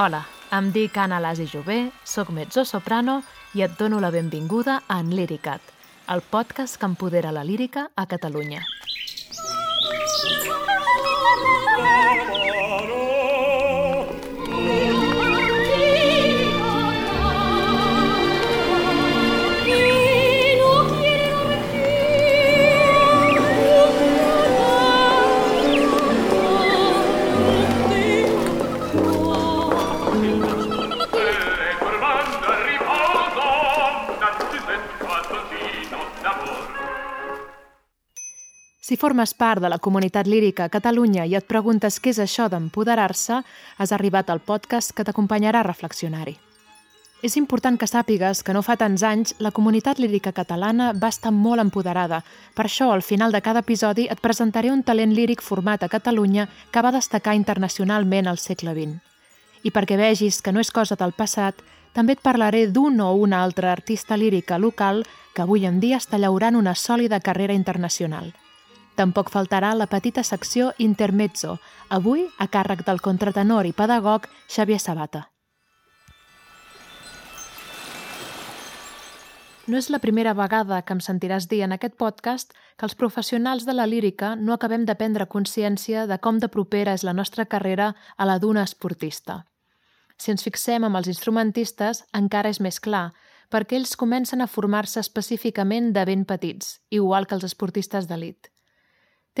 Hola, em dic Anna Lasi Jové, sóc mezzo-soprano i et dono la benvinguda a En Líricat, el podcast que empodera la lírica a Catalunya. Si formes part de la comunitat lírica a Catalunya i et preguntes què és això d'empoderar-se, has arribat al podcast que t'acompanyarà a reflexionar-hi. És important que sàpigues que no fa tants anys la comunitat lírica catalana va estar molt empoderada. Per això, al final de cada episodi, et presentaré un talent líric format a Catalunya que va destacar internacionalment al segle XX. I perquè vegis que no és cosa del passat, també et parlaré d'un o una altra artista lírica local que avui en dia està llaurant una sòlida carrera internacional. Tampoc faltarà la petita secció Intermezzo, avui a càrrec del contratenor i pedagog Xavier Sabata. No és la primera vegada que em sentiràs dir en aquest podcast que els professionals de la lírica no acabem de prendre consciència de com de propera és la nostra carrera a la d'una esportista. Si ens fixem amb els instrumentistes, encara és més clar, perquè ells comencen a formar-se específicament de ben petits, igual que els esportistes d'elit.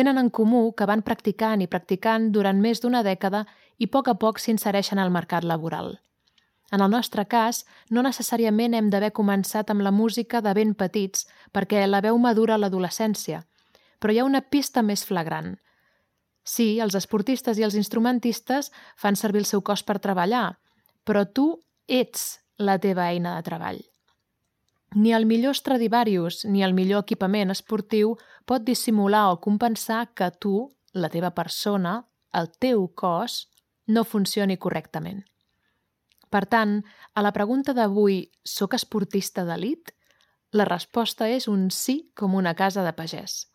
Tenen en comú que van practicant i practicant durant més d'una dècada i a poc a poc s'insereixen al mercat laboral. En el nostre cas, no necessàriament hem d'haver començat amb la música de ben petits, perquè la veu madura a l'adolescència, però hi ha una pista més flagrant. Sí, els esportistes i els instrumentistes fan servir el seu cos per treballar, però tu ets la teva eina de treball. Ni el millor Stradivarius ni el millor equipament esportiu pot dissimular o compensar que tu, la teva persona, el teu cos, no funcioni correctament. Per tant, a la pregunta d'avui, soc esportista d'elit? La resposta és un sí com una casa de pagès.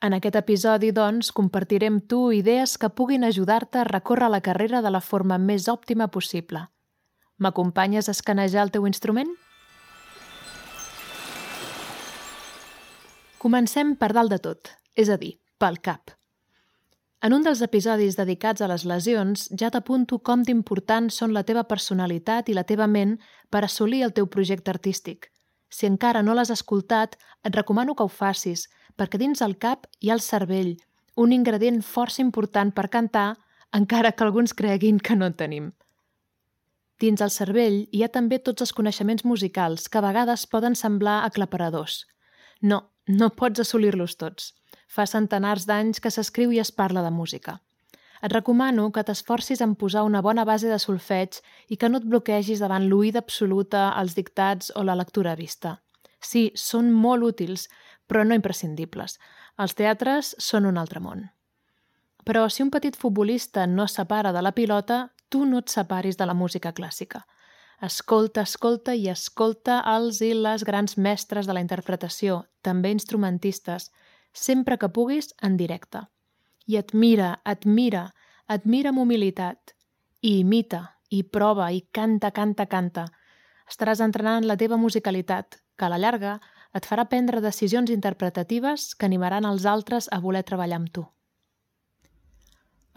En aquest episodi, doncs, compartiré amb tu idees que puguin ajudar-te a recórrer la carrera de la forma més òptima possible. M'acompanyes a escanejar el teu instrument? Comencem per dalt de tot, és a dir, pel cap. En un dels episodis dedicats a les lesions ja t'apunto com d'importants són la teva personalitat i la teva ment per assolir el teu projecte artístic. Si encara no l'has escoltat, et recomano que ho facis, perquè dins el cap hi ha el cervell, un ingredient força important per cantar, encara que alguns creguin que no en tenim. Dins el cervell hi ha també tots els coneixements musicals que a vegades poden semblar aclaparadors. No, no pots assolir-los tots. Fa centenars d'anys que s'escriu i es parla de música. Et recomano que t'esforcis en posar una bona base de solfeig i que no et bloquegis davant l'oïda absoluta, els dictats o la lectura a vista. Sí, són molt útils, però no imprescindibles. Els teatres són un altre món. Però si un petit futbolista no separa de la pilota, tu no et separis de la música clàssica. Escolta, escolta i escolta els i les grans mestres de la interpretació, també instrumentistes, sempre que puguis en directe. I admira, admira, admira amb humilitat. I imita, i prova, i canta, canta, canta. Estaràs entrenant la teva musicalitat, que a la llarga et farà prendre decisions interpretatives que animaran els altres a voler treballar amb tu.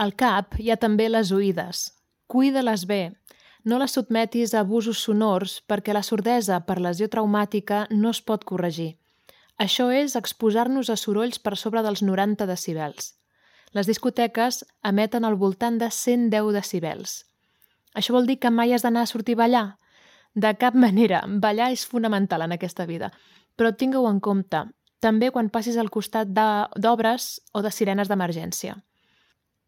Al cap hi ha també les oïdes. Cuida-les bé. No les sotmetis a abusos sonors perquè la sordesa per lesió traumàtica no es pot corregir. Això és exposar-nos a sorolls per sobre dels 90 decibels. Les discoteques emeten al voltant de 110 decibels. Això vol dir que mai has d'anar a sortir a ballar? De cap manera, ballar és fonamental en aquesta vida. Però tingueu en compte, també quan passis al costat d'obres o de sirenes d'emergència.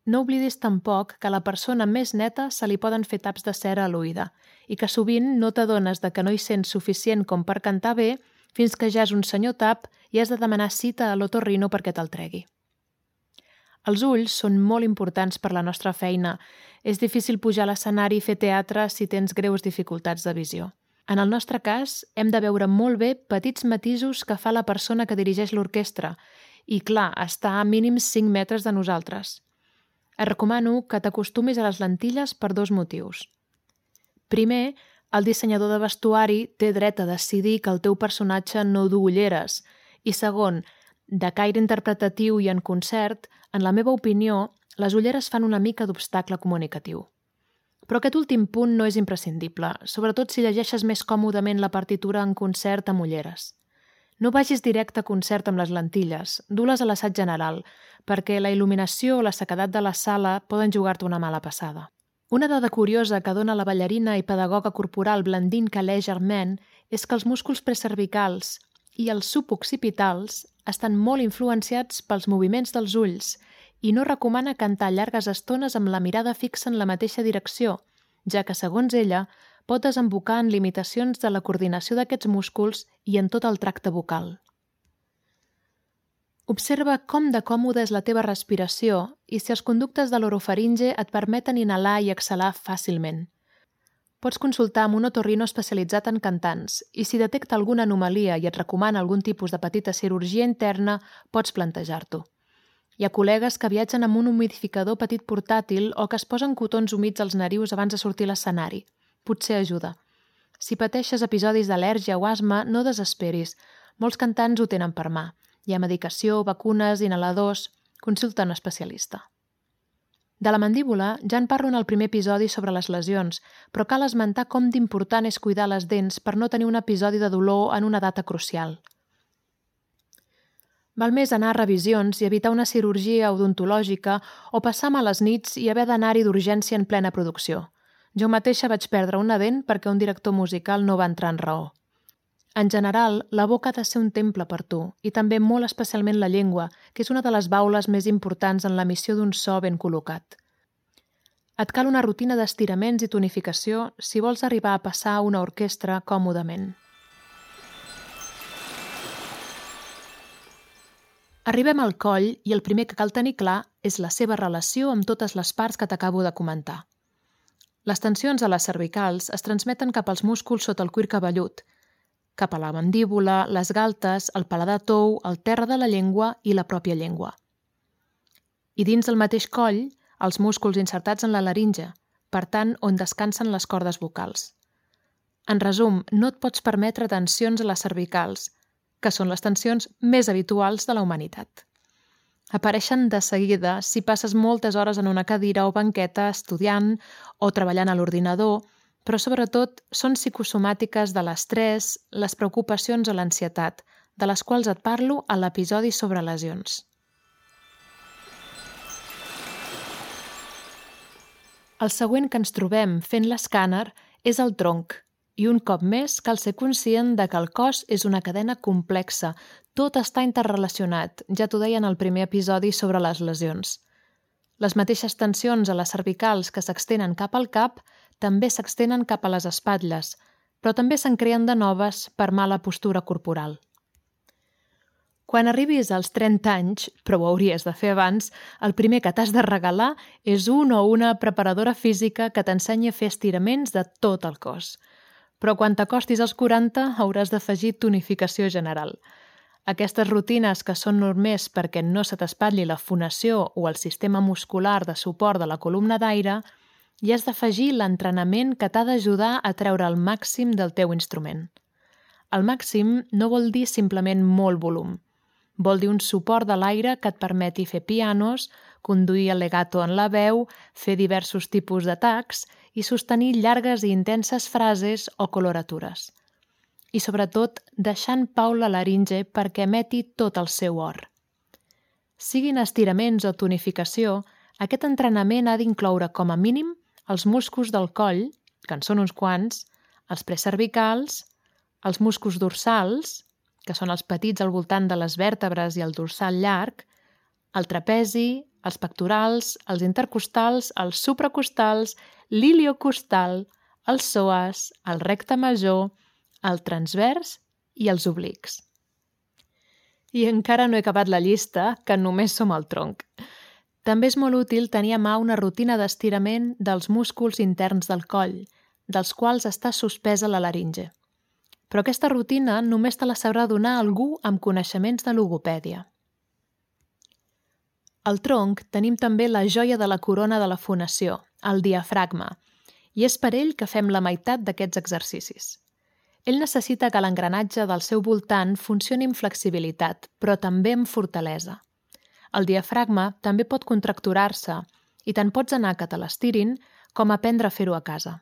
No oblidis tampoc que a la persona més neta se li poden fer taps de cera a l'oïda i que sovint no t'adones de que no hi sents suficient com per cantar bé fins que ja és un senyor tap i has de demanar cita a l'otorrino perquè te'l tregui. Els ulls són molt importants per la nostra feina. És difícil pujar a l'escenari i fer teatre si tens greus dificultats de visió. En el nostre cas, hem de veure molt bé petits matisos que fa la persona que dirigeix l'orquestra i, clar, està a mínims 5 metres de nosaltres. Et recomano que t'acostumis a les lentilles per dos motius. Primer, el dissenyador de vestuari té dret a decidir que el teu personatge no du ulleres. I segon, de caire interpretatiu i en concert, en la meva opinió, les ulleres fan una mica d'obstacle comunicatiu. Però aquest últim punt no és imprescindible, sobretot si llegeixes més còmodament la partitura en concert amb ulleres. No vagis directe a concert amb les lentilles, du-les a l'assaig general, perquè la il·luminació o la sequedat de la sala poden jugar-te una mala passada. Una dada curiosa que dona la ballarina i pedagoga corporal Blandine Calais Germain és que els músculs precervicals i els suboccipitals estan molt influenciats pels moviments dels ulls i no recomana cantar llargues estones amb la mirada fixa en la mateixa direcció, ja que, segons ella, pot desembocar en limitacions de la coordinació d'aquests músculs i en tot el tracte vocal. Observa com de còmoda és la teva respiració i si els conductes de l'orofaringe et permeten inhalar i exhalar fàcilment. Pots consultar amb un otorrino especialitzat en cantants i si detecta alguna anomalia i et recomana algun tipus de petita cirurgia interna, pots plantejar-t'ho. Hi ha col·legues que viatgen amb un humidificador petit portàtil o que es posen cotons humits als narius abans de sortir a l'escenari. Potser ajuda. Si pateixes episodis d'al·lèrgia o asma, no desesperis. Molts cantants ho tenen per mà. Hi ha medicació, vacunes, inhaladors... Consulta un especialista. De la mandíbula ja en parlo en el primer episodi sobre les lesions, però cal esmentar com d'important és cuidar les dents per no tenir un episodi de dolor en una data crucial. Val més anar a revisions i evitar una cirurgia odontològica o passar males nits i haver d'anar-hi d'urgència en plena producció. Jo mateixa vaig perdre una dent perquè un director musical no va entrar en raó. En general, la boca ha de ser un temple per tu, i també molt especialment la llengua, que és una de les baules més importants en l'emissió d'un so ben col·locat. Et cal una rutina d'estiraments i tonificació si vols arribar a passar una orquestra còmodament. Arribem al coll i el primer que cal tenir clar és la seva relació amb totes les parts que t'acabo de comentar. Les tensions a les cervicals es transmeten cap als músculs sota el cuir cabellut, cap a la mandíbula, les galtes, el paladar tou, el terra de la llengua i la pròpia llengua. I dins del mateix coll, els músculs insertats en la laringe, per tant, on descansen les cordes vocals. En resum, no et pots permetre tensions a les cervicals, que són les tensions més habituals de la humanitat. Apareixen de seguida si passes moltes hores en una cadira o banqueta estudiant o treballant a l'ordinador, però sobretot són psicosomàtiques de l'estrès, les preocupacions o l'ansietat, de les quals et parlo a l'episodi sobre lesions. El següent que ens trobem fent l'escàner és el tronc, i un cop més cal ser conscient de que el cos és una cadena complexa, tot està interrelacionat, ja t'ho deia en el primer episodi sobre les lesions. Les mateixes tensions a les cervicals que s'extenen cap al cap també s'extenen cap a les espatlles, però també se'n creen de noves per mala postura corporal. Quan arribis als 30 anys, però ho hauries de fer abans, el primer que t'has de regalar és un o una preparadora física que t'ensenyi a fer estiraments de tot el cos – però quan t'acostis als 40 hauràs d'afegir tonificació general. Aquestes rutines que són normers perquè no se t'espatlli la fonació o el sistema muscular de suport de la columna d'aire, i has d'afegir l'entrenament que t'ha d'ajudar a treure el màxim del teu instrument. El màxim no vol dir simplement molt volum. Vol dir un suport de l'aire que et permeti fer pianos, conduir el legato en la veu, fer diversos tipus d'atacs i sostenir llargues i intenses frases o coloratures. I sobretot, deixant pau la laringe perquè emeti tot el seu or. Siguin estiraments o tonificació, aquest entrenament ha d'incloure com a mínim els músculs del coll, que en són uns quants, els precervicals, els músculs dorsals, que són els petits al voltant de les vèrtebres i el dorsal llarg, el trapezi, els pectorals, els intercostals, els supracostals, l'iliocostal, el psoas, el recte major, el transvers i els oblics. I encara no he acabat la llista, que només som al tronc. També és molt útil tenir a mà una rutina d'estirament dels músculs interns del coll, dels quals està suspesa la laringe. Però aquesta rutina només te la sabrà donar algú amb coneixements de logopèdia. Al tronc tenim també la joia de la corona de la fonació, el diafragma, i és per ell que fem la meitat d'aquests exercicis. Ell necessita que l'engranatge del seu voltant funcioni amb flexibilitat, però també amb fortalesa. El diafragma també pot contracturar-se i tant pots anar que te l'estirin com aprendre a fer-ho a casa.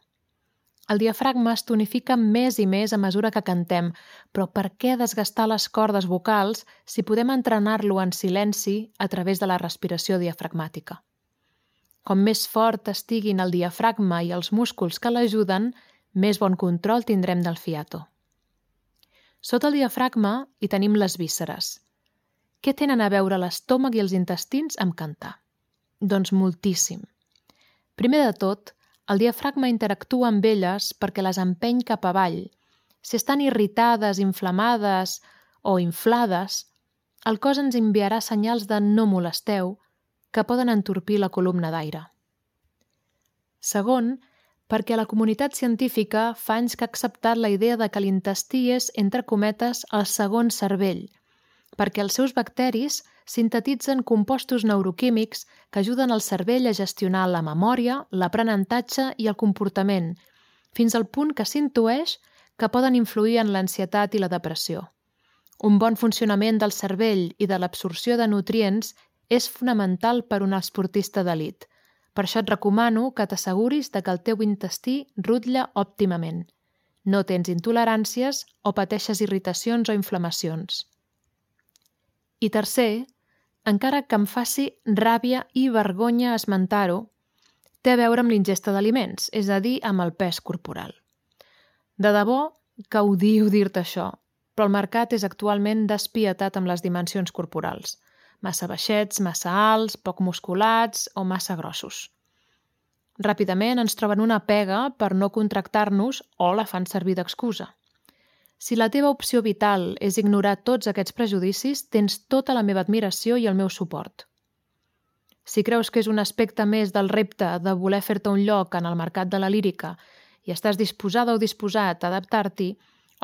El diafragma es tonifica més i més a mesura que cantem, però per què desgastar les cordes vocals si podem entrenar-lo en silenci a través de la respiració diafragmàtica? Com més fort estiguin el diafragma i els músculs que l'ajuden, més bon control tindrem del fiato. Sota el diafragma hi tenim les vísceres. Què tenen a veure l'estómac i els intestins amb cantar? Doncs moltíssim. Primer de tot, el diafragma interactua amb elles perquè les empeny cap avall. Si estan irritades, inflamades o inflades, el cos ens enviarà senyals de no molesteu que poden entorpir la columna d'aire. Segon, perquè la comunitat científica fa anys que ha acceptat la idea de que l'intestí és, entre cometes, el segon cervell, perquè els seus bacteris sintetitzen compostos neuroquímics que ajuden el cervell a gestionar la memòria, l'aprenentatge i el comportament, fins al punt que s'intueix que poden influir en l'ansietat i la depressió. Un bon funcionament del cervell i de l'absorció de nutrients és fonamental per un esportista d'elit. Per això et recomano que t'asseguris de que el teu intestí rutlla òptimament. No tens intoleràncies o pateixes irritacions o inflamacions. I tercer, encara que em faci ràbia i vergonya esmentar-ho, té a veure amb l'ingesta d'aliments, és a dir, amb el pes corporal. De debò que odio dir-te això, però el mercat és actualment despietat amb les dimensions corporals. Massa baixets, massa alts, poc musculats o massa grossos. Ràpidament ens troben una pega per no contractar-nos o la fan servir d'excusa. Si la teva opció vital és ignorar tots aquests prejudicis, tens tota la meva admiració i el meu suport. Si creus que és un aspecte més del repte de voler fer-te un lloc en el mercat de la lírica i estàs disposada o disposat a adaptar-t'hi,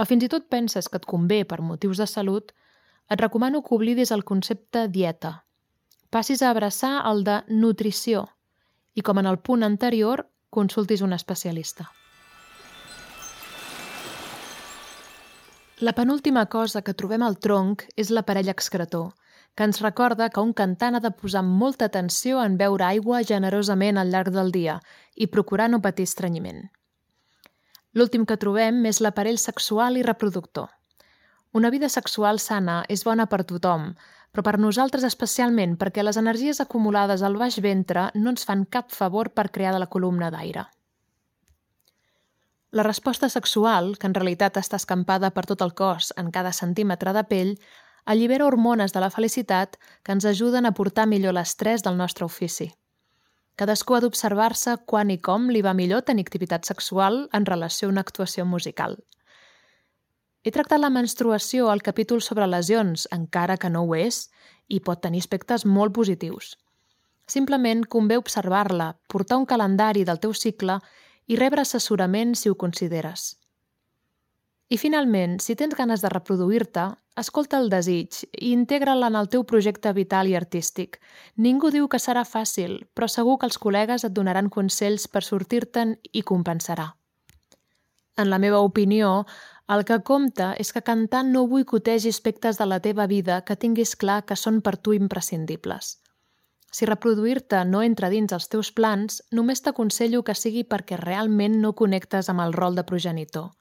o fins i tot penses que et convé per motius de salut, et recomano que oblidis el concepte dieta. Passis a abraçar el de nutrició i, com en el punt anterior, consultis un especialista. La penúltima cosa que trobem al tronc és l'aparell excretor, que ens recorda que un cantant ha de posar molta atenció en beure aigua generosament al llarg del dia i procurar no patir estrenyiment. L'últim que trobem és l'aparell sexual i reproductor. Una vida sexual sana és bona per tothom, però per nosaltres especialment perquè les energies acumulades al baix ventre no ens fan cap favor per crear de la columna d'aire. La resposta sexual, que en realitat està escampada per tot el cos en cada centímetre de pell, allibera hormones de la felicitat que ens ajuden a portar millor l'estrès del nostre ofici. Cadascú ha d'observar-se quan i com li va millor tenir activitat sexual en relació a una actuació musical. He tractat la menstruació al capítol sobre lesions, encara que no ho és, i pot tenir aspectes molt positius. Simplement convé observar-la, portar un calendari del teu cicle i rebre assessorament si ho consideres. I finalment, si tens ganes de reproduir-te, escolta el desig i integra'l en el teu projecte vital i artístic. Ningú diu que serà fàcil, però segur que els col·legues et donaran consells per sortir-te'n i compensarà. En la meva opinió, el que compta és que cantant no boicotegi aspectes de la teva vida que tinguis clar que són per tu imprescindibles. Si reproduir-te no entra dins els teus plans, només t'aconsello que sigui perquè realment no connectes amb el rol de progenitor.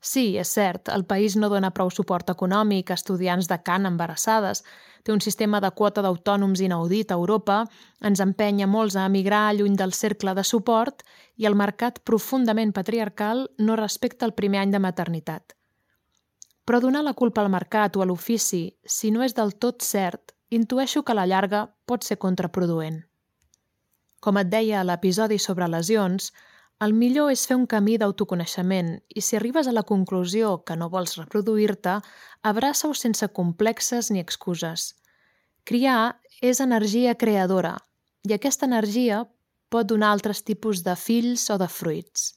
Sí, és cert, el país no dona prou suport econòmic a estudiants de cant embarassades, té un sistema de quota d'autònoms inaudit a Europa, ens empenya molts a emigrar lluny del cercle de suport i el mercat profundament patriarcal no respecta el primer any de maternitat. Però donar la culpa al mercat o a l'ofici, si no és del tot cert, intueixo que a la llarga pot ser contraproduent. Com et deia a l'episodi sobre lesions, el millor és fer un camí d'autoconeixement i si arribes a la conclusió que no vols reproduir-te, abraça-ho sense complexes ni excuses. Criar és energia creadora i aquesta energia pot donar altres tipus de fills o de fruits.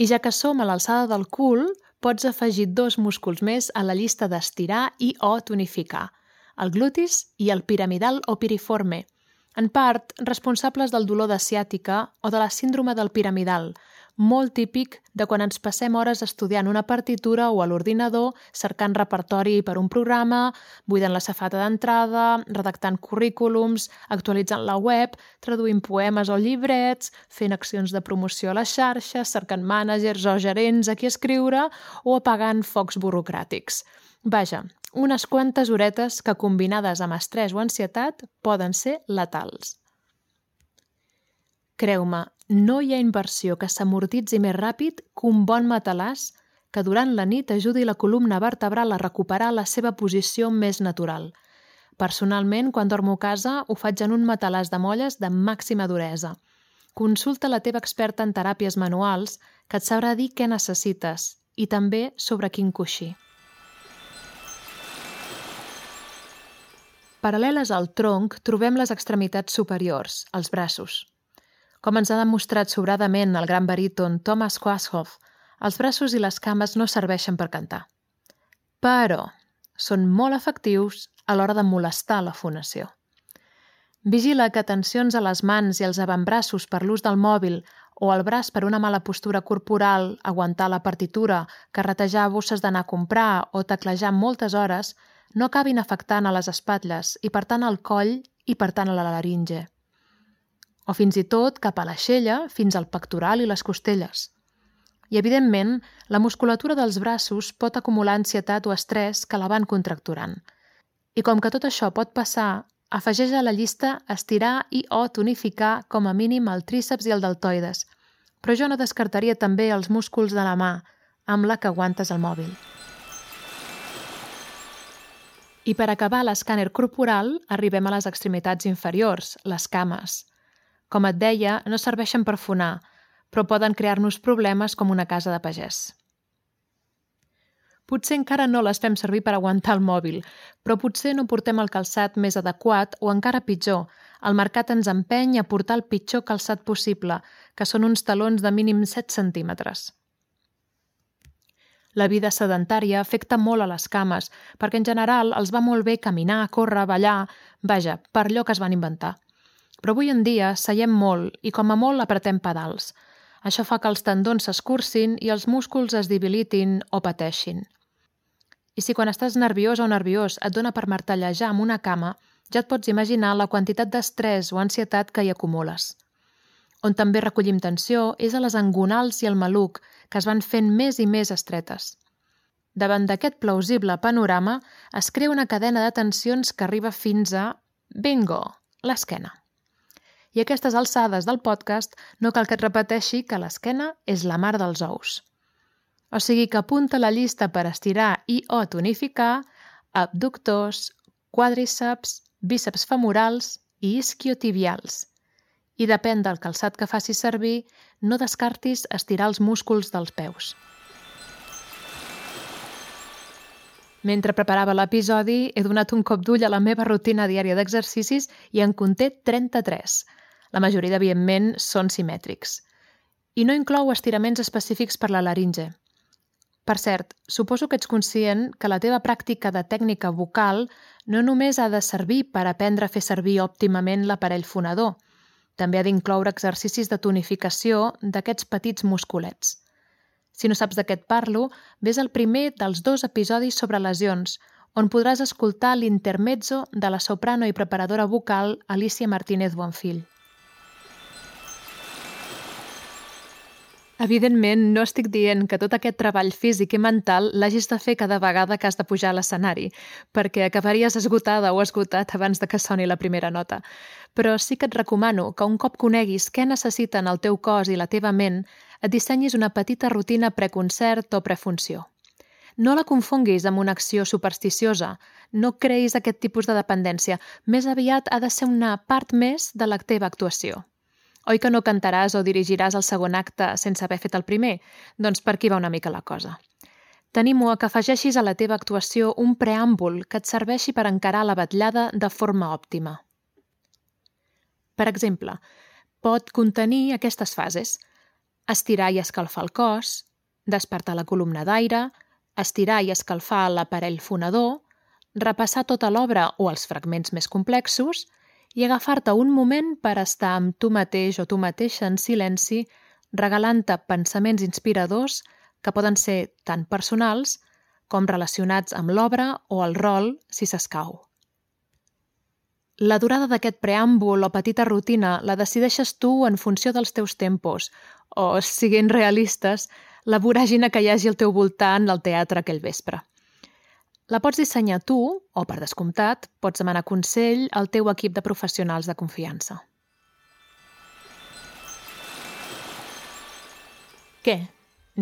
I ja que som a l'alçada del cul, pots afegir dos músculs més a la llista d'estirar i o tonificar, el glutis i el piramidal o piriforme. en part responsables del dolor de ciàtica o de la síndrome del piramidal, molt típic de quan ens passem hores estudiant una partitura o a l'ordinador, cercant repertori per un programa, buidant la safata d'entrada, redactant currículums, actualitzant la web, traduint poemes o llibrets, fent accions de promoció a les xarxes, cercant mànagers o gerents a qui escriure o apagant focs burocràtics. Vaja, unes quantes horetes que combinades amb estrès o ansietat poden ser letals. Creu-me, no hi ha inversió que s'amortitzi més ràpid que un bon matalàs que durant la nit ajudi la columna vertebral a recuperar la seva posició més natural. Personalment, quan dormo a casa, ho faig en un matalàs de molles de màxima duresa. Consulta la teva experta en teràpies manuals, que et sabrà dir què necessites i també sobre quin coixí. Paral·leles al tronc trobem les extremitats superiors, els braços. Com ens ha demostrat sobradament el gran baríton Thomas Quashoff, els braços i les cames no serveixen per cantar. Però són molt efectius a l'hora de molestar la fonació. Vigila que tensions a les mans i els avantbraços per l'ús del mòbil o el braç per una mala postura corporal, aguantar la partitura, carretejar bosses d'anar a comprar o teclejar moltes hores no acabin afectant a les espatlles i, per tant, al coll i, per tant, a la laringe o fins i tot cap a l'aixella fins al pectoral i les costelles. I, evidentment, la musculatura dels braços pot acumular ansietat o estrès que la van contracturant. I com que tot això pot passar, afegeix a la llista estirar i o tonificar com a mínim el tríceps i el deltoides, però jo no descartaria també els músculs de la mà, amb la que aguantes el mòbil. I per acabar l'escàner corporal, arribem a les extremitats inferiors, les cames. Com et deia, no serveixen per fonar, però poden crear-nos problemes com una casa de pagès. Potser encara no les fem servir per aguantar el mòbil, però potser no portem el calçat més adequat o encara pitjor, el mercat ens empeny a portar el pitjor calçat possible, que són uns talons de mínim 7 centímetres. La vida sedentària afecta molt a les cames, perquè en general els va molt bé caminar, córrer, ballar, vaja, per allò que es van inventar. Però avui en dia seiem molt i com a molt apretem pedals. Això fa que els tendons s'escurcin i els músculs es debilitin o pateixin. I si quan estàs nerviós o nerviós et dona per martellejar amb una cama, ja et pots imaginar la quantitat d'estrès o ansietat que hi acumules. On també recollim tensió és a les angonals i el maluc, que es van fent més i més estretes. Davant d'aquest plausible panorama, es crea una cadena de tensions que arriba fins a, bingo, l'esquena. I a aquestes alçades del podcast no cal que et repeteixi que l'esquena és la mar dels ous. O sigui que apunta la llista per estirar i o tonificar abductors, quadríceps, bíceps femorals i isquiotibials. I depèn del calçat que facis servir, no descartis estirar els músculs dels peus. Mentre preparava l'episodi, he donat un cop d'ull a la meva rutina diària d'exercicis i en conté 33, la majoria, evidentment, són simètrics. I no inclou estiraments específics per la laringe. Per cert, suposo que ets conscient que la teva pràctica de tècnica vocal no només ha de servir per aprendre a fer servir òptimament l'aparell fonador, també ha d'incloure exercicis de tonificació d'aquests petits musculets. Si no saps de què et parlo, ves al primer dels dos episodis sobre lesions, on podràs escoltar l'intermezzo de la soprano i preparadora vocal Alicia Martínez Bonfill. Evidentment, no estic dient que tot aquest treball físic i mental l'hagis de fer cada vegada que has de pujar a l'escenari, perquè acabaries esgotada o esgotat abans de que soni la primera nota. Però sí que et recomano que un cop coneguis què necessiten el teu cos i la teva ment, et dissenyis una petita rutina preconcert o prefunció. No la confonguis amb una acció supersticiosa. No creïs aquest tipus de dependència. Més aviat ha de ser una part més de la teva actuació. Oi que no cantaràs o dirigiràs el segon acte sense haver fet el primer? Doncs per aquí va una mica la cosa. T'animo a que afegeixis a la teva actuació un preàmbul que et serveixi per encarar la batllada de forma òptima. Per exemple, pot contenir aquestes fases. Estirar i escalfar el cos, despertar la columna d'aire, estirar i escalfar l'aparell fonador, repassar tota l'obra o els fragments més complexos i agafar-te un moment per estar amb tu mateix o tu mateixa en silenci, regalant-te pensaments inspiradors que poden ser tant personals com relacionats amb l'obra o el rol, si s'escau. La durada d'aquest preàmbul o petita rutina la decideixes tu en funció dels teus tempos o, siguent realistes, la voràgina que hi hagi al teu voltant al teatre aquell vespre. La pots dissenyar tu, o per descomptat, pots demanar consell al teu equip de professionals de confiança. Què?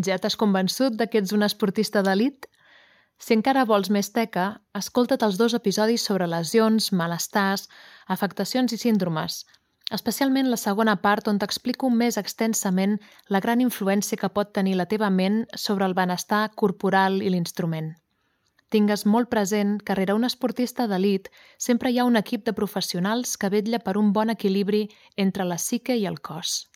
Ja t'has convençut de que ets un esportista d'elit? Si encara vols més teca, escolta't els dos episodis sobre lesions, malestars, afectacions i síndromes, especialment la segona part on t'explico més extensament la gran influència que pot tenir la teva ment sobre el benestar corporal i l'instrument. Tingues molt present que rere un esportista d'elit sempre hi ha un equip de professionals que vetlla per un bon equilibri entre la psique i el cos.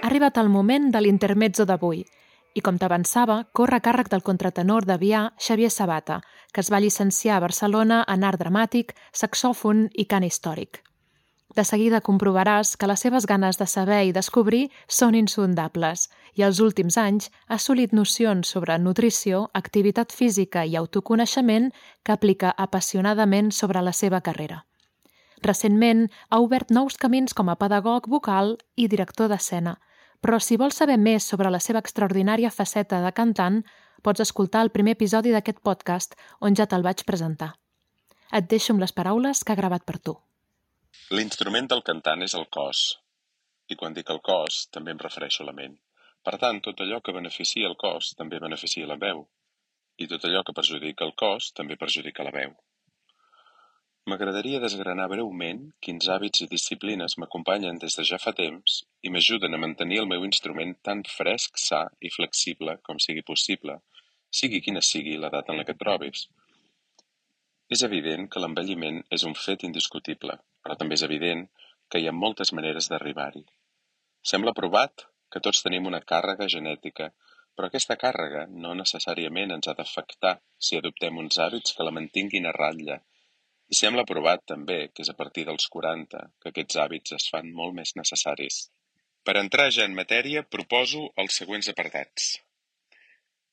Ha arribat el moment de l'intermezzo d'avui i, com t'avançava, corre a càrrec del contratenor de Vià Xavier Sabata, que es va llicenciar a Barcelona en art dramàtic, saxòfon i cant històric. De seguida comprovaràs que les seves ganes de saber i descobrir són insondables i els últims anys ha assolit nocions sobre nutrició, activitat física i autoconeixement que aplica apassionadament sobre la seva carrera. Recentment ha obert nous camins com a pedagog vocal i director d'escena, però si vols saber més sobre la seva extraordinària faceta de cantant, pots escoltar el primer episodi d'aquest podcast on ja te'l vaig presentar. Et deixo amb les paraules que ha gravat per tu. L'instrument del cantant és el cos, i quan dic el cos també em refereixo a la ment. Per tant, tot allò que beneficia el cos també beneficia la veu, i tot allò que perjudica el cos també perjudica la veu. M'agradaria desgranar breument quins hàbits i disciplines m'acompanyen des de ja fa temps i m'ajuden a mantenir el meu instrument tan fresc, sa i flexible com sigui possible, sigui quina sigui l'edat en la que et trobis. És evident que l'envelliment és un fet indiscutible, però també és evident que hi ha moltes maneres d'arribar-hi. Sembla provat que tots tenim una càrrega genètica, però aquesta càrrega no necessàriament ens ha d'afectar si adoptem uns hàbits que la mantinguin a ratlla. I sembla provat també que és a partir dels 40 que aquests hàbits es fan molt més necessaris. Per entrar ja en matèria, proposo els següents apartats.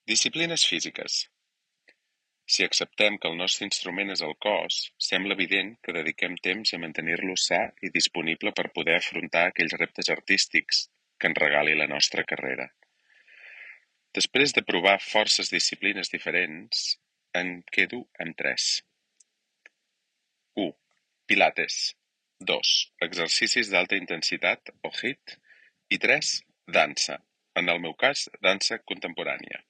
Disciplines físiques. Si acceptem que el nostre instrument és el cos, sembla evident que dediquem temps a mantenir-lo sa i disponible per poder afrontar aquells reptes artístics que ens regali la nostra carrera. Després de provar forces disciplines diferents, en quedo amb tres. 1. Pilates. 2. Exercicis d'alta intensitat o HIIT. I 3. Dansa. En el meu cas, dansa contemporània.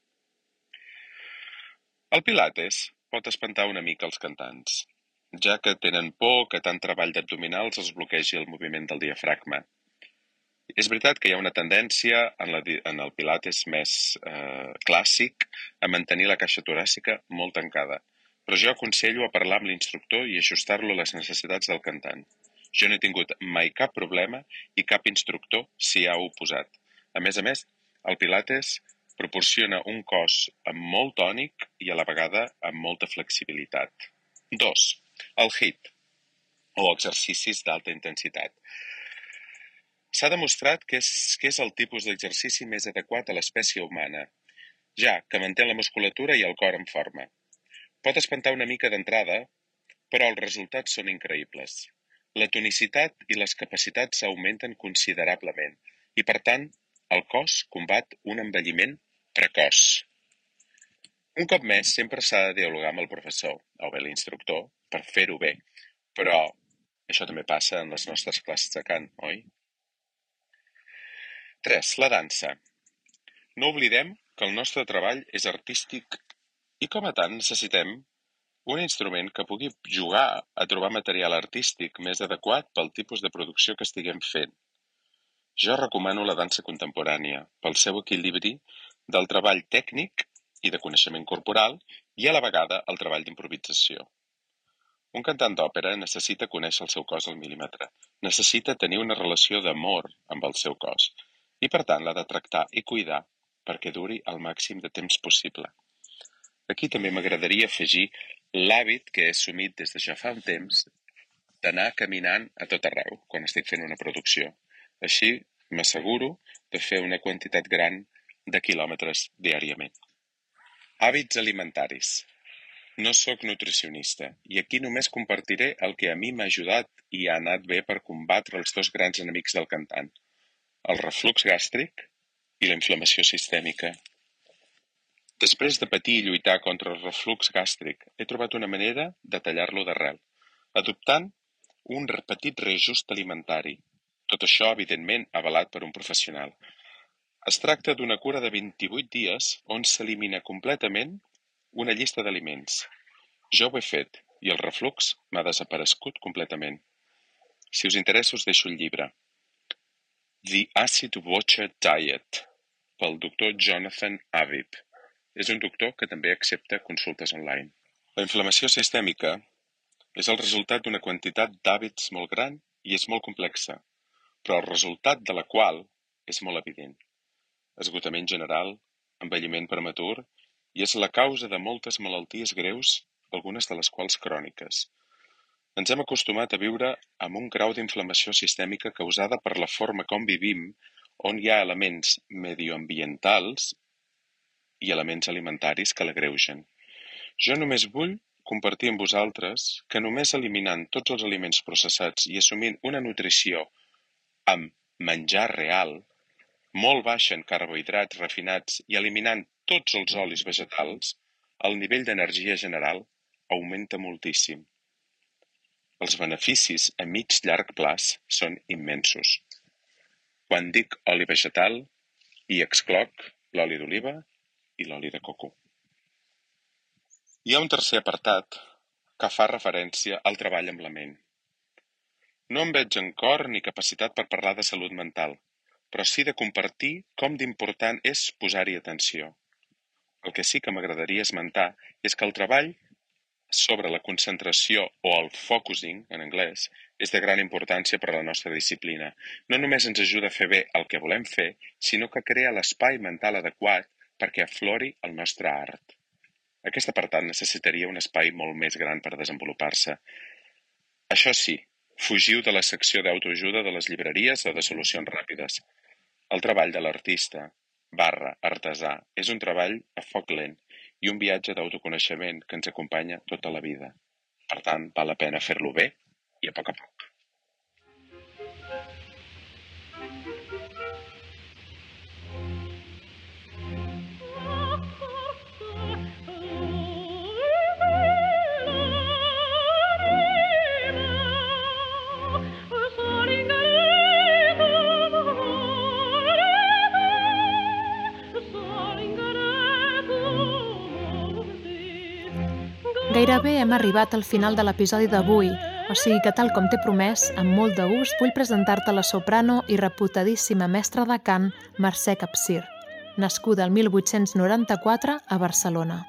El pilates pot espantar una mica els cantants, ja que tenen por que tant treball d'abdominals els bloquegi el moviment del diafragma. És veritat que hi ha una tendència en, la, en el pilates més eh, clàssic a mantenir la caixa toràcica molt tancada, però jo aconsello a parlar amb l'instructor i ajustar-lo a les necessitats del cantant. Jo no he tingut mai cap problema i cap instructor s'hi ha oposat. A més a més, el pilates Proporciona un cos amb molt tònic i a la vegada amb molta flexibilitat. 2. El HIIT, o exercicis d'alta intensitat. S'ha demostrat que és, que és el tipus d'exercici més adequat a l'espècie humana, ja que manté la musculatura i el cor en forma. Pot espantar una mica d'entrada, però els resultats són increïbles. La tonicitat i les capacitats augmenten considerablement i, per tant, el cos combat un envelliment precoç. Un cop més, sempre s'ha de dialogar amb el professor, o bé l'instructor, per fer-ho bé, però això també passa en les nostres classes de cant, oi? 3. La dansa. No oblidem que el nostre treball és artístic i com a tant necessitem un instrument que pugui jugar a trobar material artístic més adequat pel tipus de producció que estiguem fent. Jo recomano la dansa contemporània pel seu equilibri del treball tècnic i de coneixement corporal i a la vegada el treball d'improvisació. Un cantant d'òpera necessita conèixer el seu cos al mil·límetre, necessita tenir una relació d'amor amb el seu cos i per tant l'ha de tractar i cuidar perquè duri el màxim de temps possible. Aquí també m'agradaria afegir l'hàbit que he assumit des de ja fa un temps d'anar caminant a tot arreu quan estic fent una producció. Així m'asseguro de fer una quantitat gran de quilòmetres diàriament. Hàbits alimentaris. No sóc nutricionista i aquí només compartiré el que a mi m'ha ajudat i ha anat bé per combatre els dos grans enemics del cantant, el reflux gàstric i la inflamació sistèmica. Després de patir i lluitar contra el reflux gàstric, he trobat una manera de tallar-lo d'arrel, adoptant un petit reajust alimentari. Tot això, evidentment, avalat per un professional. Es tracta d'una cura de 28 dies on s'elimina completament una llista d'aliments. Jo ho he fet i el reflux m'ha desaparegut completament. Si us interessa us deixo el llibre. The Acid Watcher Diet pel doctor Jonathan Aviv. És un doctor que també accepta consultes online. La inflamació sistèmica és el resultat d'una quantitat d'hàbits molt gran i és molt complexa, però el resultat de la qual és molt evident. Esgotament general, envelliment prematur i és la causa de moltes malalties greus, algunes de les quals cròniques. Ens hem acostumat a viure amb un grau d'inflamació sistèmica causada per la forma com vivim, on hi ha elements medioambientals i elements alimentaris que l'agreugen. Jo només vull compartir amb vosaltres que només eliminant tots els aliments processats i assumint una nutrició amb menjar real, molt baixa en carbohidrats refinats i eliminant tots els olis vegetals, el nivell d'energia general augmenta moltíssim. Els beneficis a mig llarg plaç són immensos. Quan dic oli vegetal, hi excloc l'oli d'oliva i l'oli de coco. Hi ha un tercer apartat que fa referència al treball amb la ment. No em veig en cor ni capacitat per parlar de salut mental, però sí de compartir com d'important és posar-hi atenció. El que sí que m'agradaria esmentar és que el treball sobre la concentració o el focusing, en anglès, és de gran importància per a la nostra disciplina. No només ens ajuda a fer bé el que volem fer, sinó que crea l'espai mental adequat perquè aflori el nostre art. Aquest apartat necessitaria un espai molt més gran per desenvolupar-se. Això sí, fugiu de la secció d'autoajuda de les llibreries o de solucions ràpides. El treball de l'artista, barra, artesà, és un treball a foc lent i un viatge d'autoconeixement que ens acompanya tota la vida. Per tant, val la pena fer-lo bé i a poc a poc. Gairebé hem arribat al final de l'episodi d'avui, o sigui que tal com t'he promès, amb molt de gust vull presentar-te la soprano i reputadíssima mestra de cant Mercè Capcir, nascuda el 1894 a Barcelona.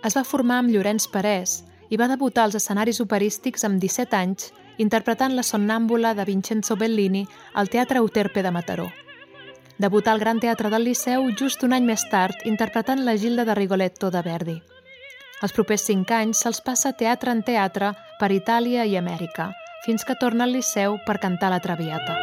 Es va formar amb Llorenç Parés i va debutar als escenaris operístics amb 17 anys interpretant la sonnàmbula de Vincenzo Bellini al Teatre Euterpe de Mataró. Debutà al Gran Teatre del Liceu just un any més tard interpretant la Gilda de Rigoletto de Verdi. Els propers cinc anys se'ls passa teatre en teatre per Itàlia i Amèrica, fins que torna al Liceu per cantar la Traviata.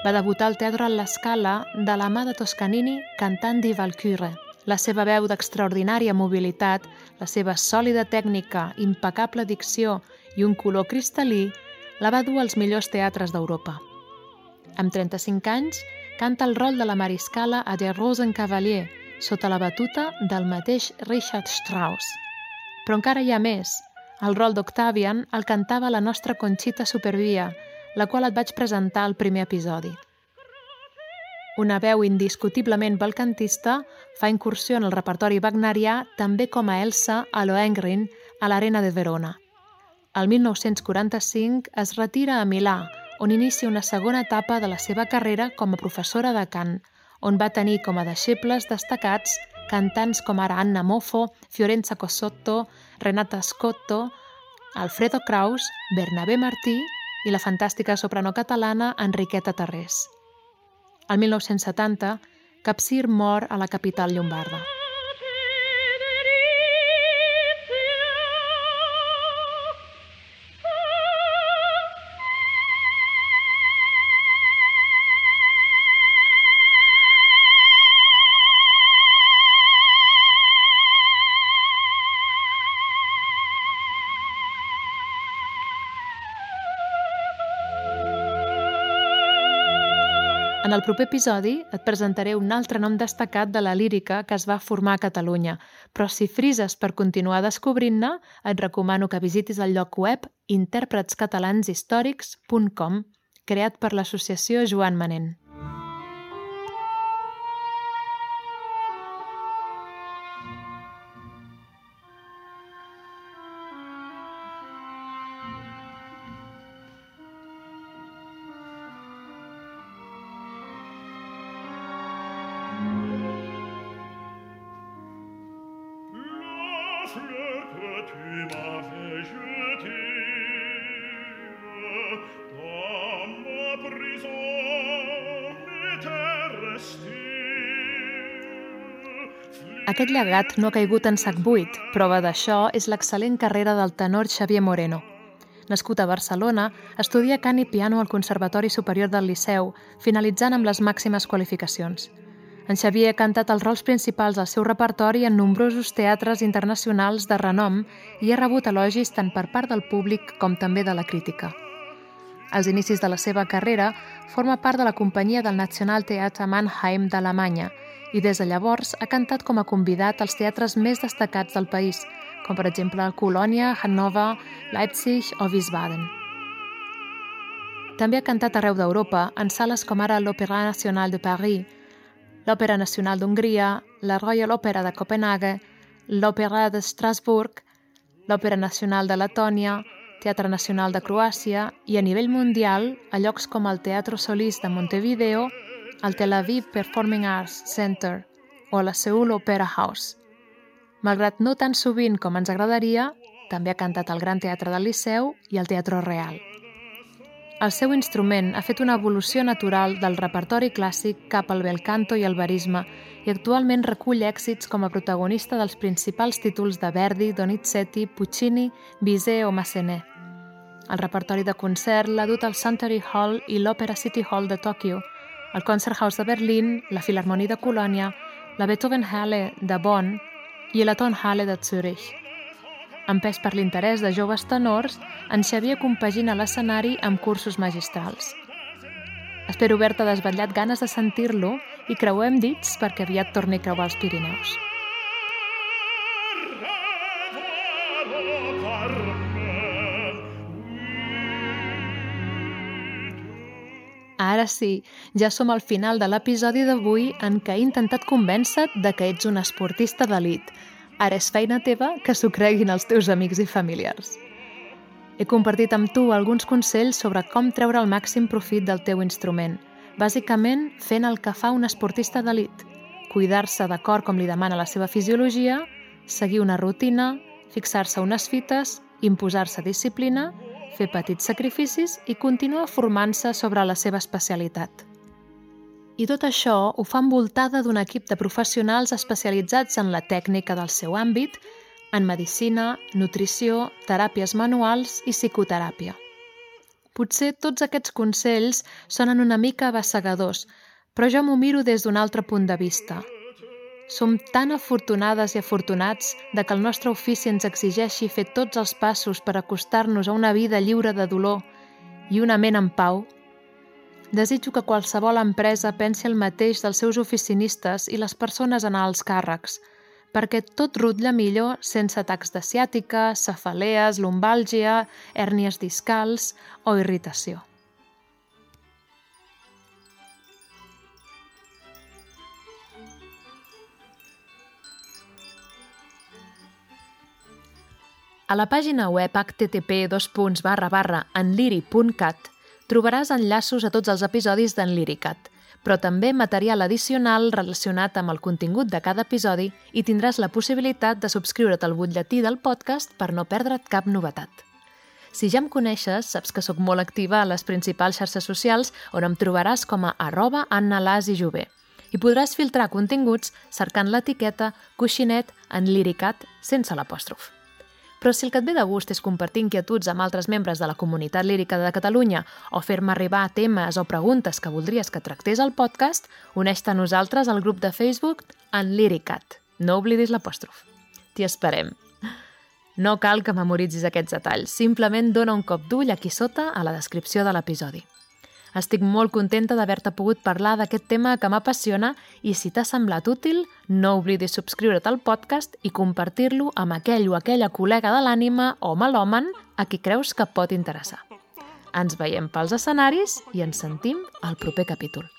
Va debutar al Teatre La Scala de la mà de Toscanini cantant Di Valkyrie, la seva veu d'extraordinària mobilitat, la seva sòlida tècnica, impecable dicció i un color cristal·lí la va dur als millors teatres d'Europa. Amb 35 anys, canta el rol de la mariscala a De Rosenkavalier, sota la batuta del mateix Richard Strauss. Però encara hi ha més. El rol d'Octavian el cantava la nostra Conxita Supervia, la qual et vaig presentar al primer episodi. Una veu indiscutiblement balcantista fa incursió en el repertori wagnerià també com a Elsa a Lohengrin a l'Arena de Verona. El 1945 es retira a Milà, on inicia una segona etapa de la seva carrera com a professora de cant, on va tenir com a deixebles destacats cantants com ara Anna Moffo, Fiorenza Cosotto, Renata Scotto, Alfredo Kraus, Bernabé Martí i la fantàstica soprano catalana Enriqueta Tarrés. El 1970, Capcir mor a la capital llombarda. El proper episodi et presentaré un altre nom destacat de la lírica que es va formar a Catalunya, però si frises per continuar descobrint-ne, et recomano que visitis el lloc web interpretskatalanshistorics.com, creat per l'associació Joan Manent. Aquest llegat no ha caigut en sac buit. Prova d'això és l'excel·lent carrera del tenor Xavier Moreno. Nascut a Barcelona, estudia cant i piano al Conservatori Superior del Liceu, finalitzant amb les màximes qualificacions. En Xavier ha cantat els rols principals del seu repertori en nombrosos teatres internacionals de renom i ha rebut elogis tant per part del públic com també de la crítica. Als inicis de la seva carrera, forma part de la companyia del National Theater Mannheim d'Alemanya i des de llavors ha cantat com a convidat als teatres més destacats del país, com per exemple Colònia, Hannover, Leipzig o Wiesbaden. També ha cantat arreu d'Europa, en sales com ara l'Opéra National de Paris, l'Òpera Nacional d'Hongria, la Royal Opera de Copenhague, l'Òpera de Strasbourg, l'Òpera Nacional de Letònia, Teatre Nacional de Croàcia i a nivell mundial a llocs com el Teatro Solís de Montevideo, el Tel Aviv Performing Arts Center o la Seoul Opera House. Malgrat no tan sovint com ens agradaria, també ha cantat al Gran Teatre del Liceu i al Teatre Real. El seu instrument ha fet una evolució natural del repertori clàssic cap al bel canto i el verisme i actualment recull èxits com a protagonista dels principals títols de Verdi, Donizetti, Puccini, Bizet o Massenet. El repertori de concert l'ha dut al Suntory Hall i l'Opera City Hall de Tòquio, el Concerthaus de Berlín, la Filharmonia de Colònia, la Beethoven-Halle de Bonn i la Tonhalle de Zürich. Empès per l'interès de joves tenors, en Xavier compagina l'escenari amb cursos magistrals. Espero haver-te desvetllat ganes de sentir-lo i creuem dits perquè aviat torni a creuar els Pirineus. Ara sí, ja som al final de l'episodi d'avui en què he intentat convèncer de que ets un esportista d'elit. Ara és feina teva que s'ho creguin els teus amics i familiars. He compartit amb tu alguns consells sobre com treure el màxim profit del teu instrument, bàsicament fent el que fa un esportista d'elit, cuidar-se d'acord com li demana la seva fisiologia, seguir una rutina, fixar-se unes fites, imposar-se disciplina, fer petits sacrificis i continuar formant-se sobre la seva especialitat. I tot això ho fa envoltada d'un equip de professionals especialitzats en la tècnica del seu àmbit, en medicina, nutrició, teràpies manuals i psicoteràpia. Potser tots aquests consells sonen una mica abassegadors, però jo m'ho miro des d'un altre punt de vista. Som tan afortunades i afortunats de que el nostre ofici ens exigeixi fer tots els passos per acostar-nos a una vida lliure de dolor i una ment en pau. Desitjo que qualsevol empresa pensi el mateix dels seus oficinistes i les persones en alts càrrecs, perquè tot rutlla millor sense atacs de ciàtica, cefalees, lumbàlgia, hèrnies discals o irritació. A la pàgina web http enliri.cat trobaràs enllaços a tots els episodis d'en Liricat. però també material addicional relacionat amb el contingut de cada episodi i tindràs la possibilitat de subscriure't al butlletí del podcast per no perdre't cap novetat. Si ja em coneixes, saps que sóc molt activa a les principals xarxes socials on em trobaràs com a arroba Las i Jové i podràs filtrar continguts cercant l'etiqueta coixinet en liricat sense l'apòstrof. Però si el que et ve de gust és compartir inquietuds amb altres membres de la comunitat lírica de Catalunya o fer-me arribar temes o preguntes que voldries que tractés al podcast, uneix-te a nosaltres al grup de Facebook en Liricat. No oblidis l'apòstrof. T'hi esperem. No cal que memoritzis aquests detalls, simplement dona un cop d'ull aquí sota a la descripció de l'episodi. Estic molt contenta d'haver-te pogut parlar d'aquest tema que m'apassiona i si t'ha semblat útil, no oblidis subscriure't al podcast i compartir-lo amb aquell o aquella col·lega de l'ànima o melòman a qui creus que pot interessar. Ens veiem pels escenaris i ens sentim al proper capítol.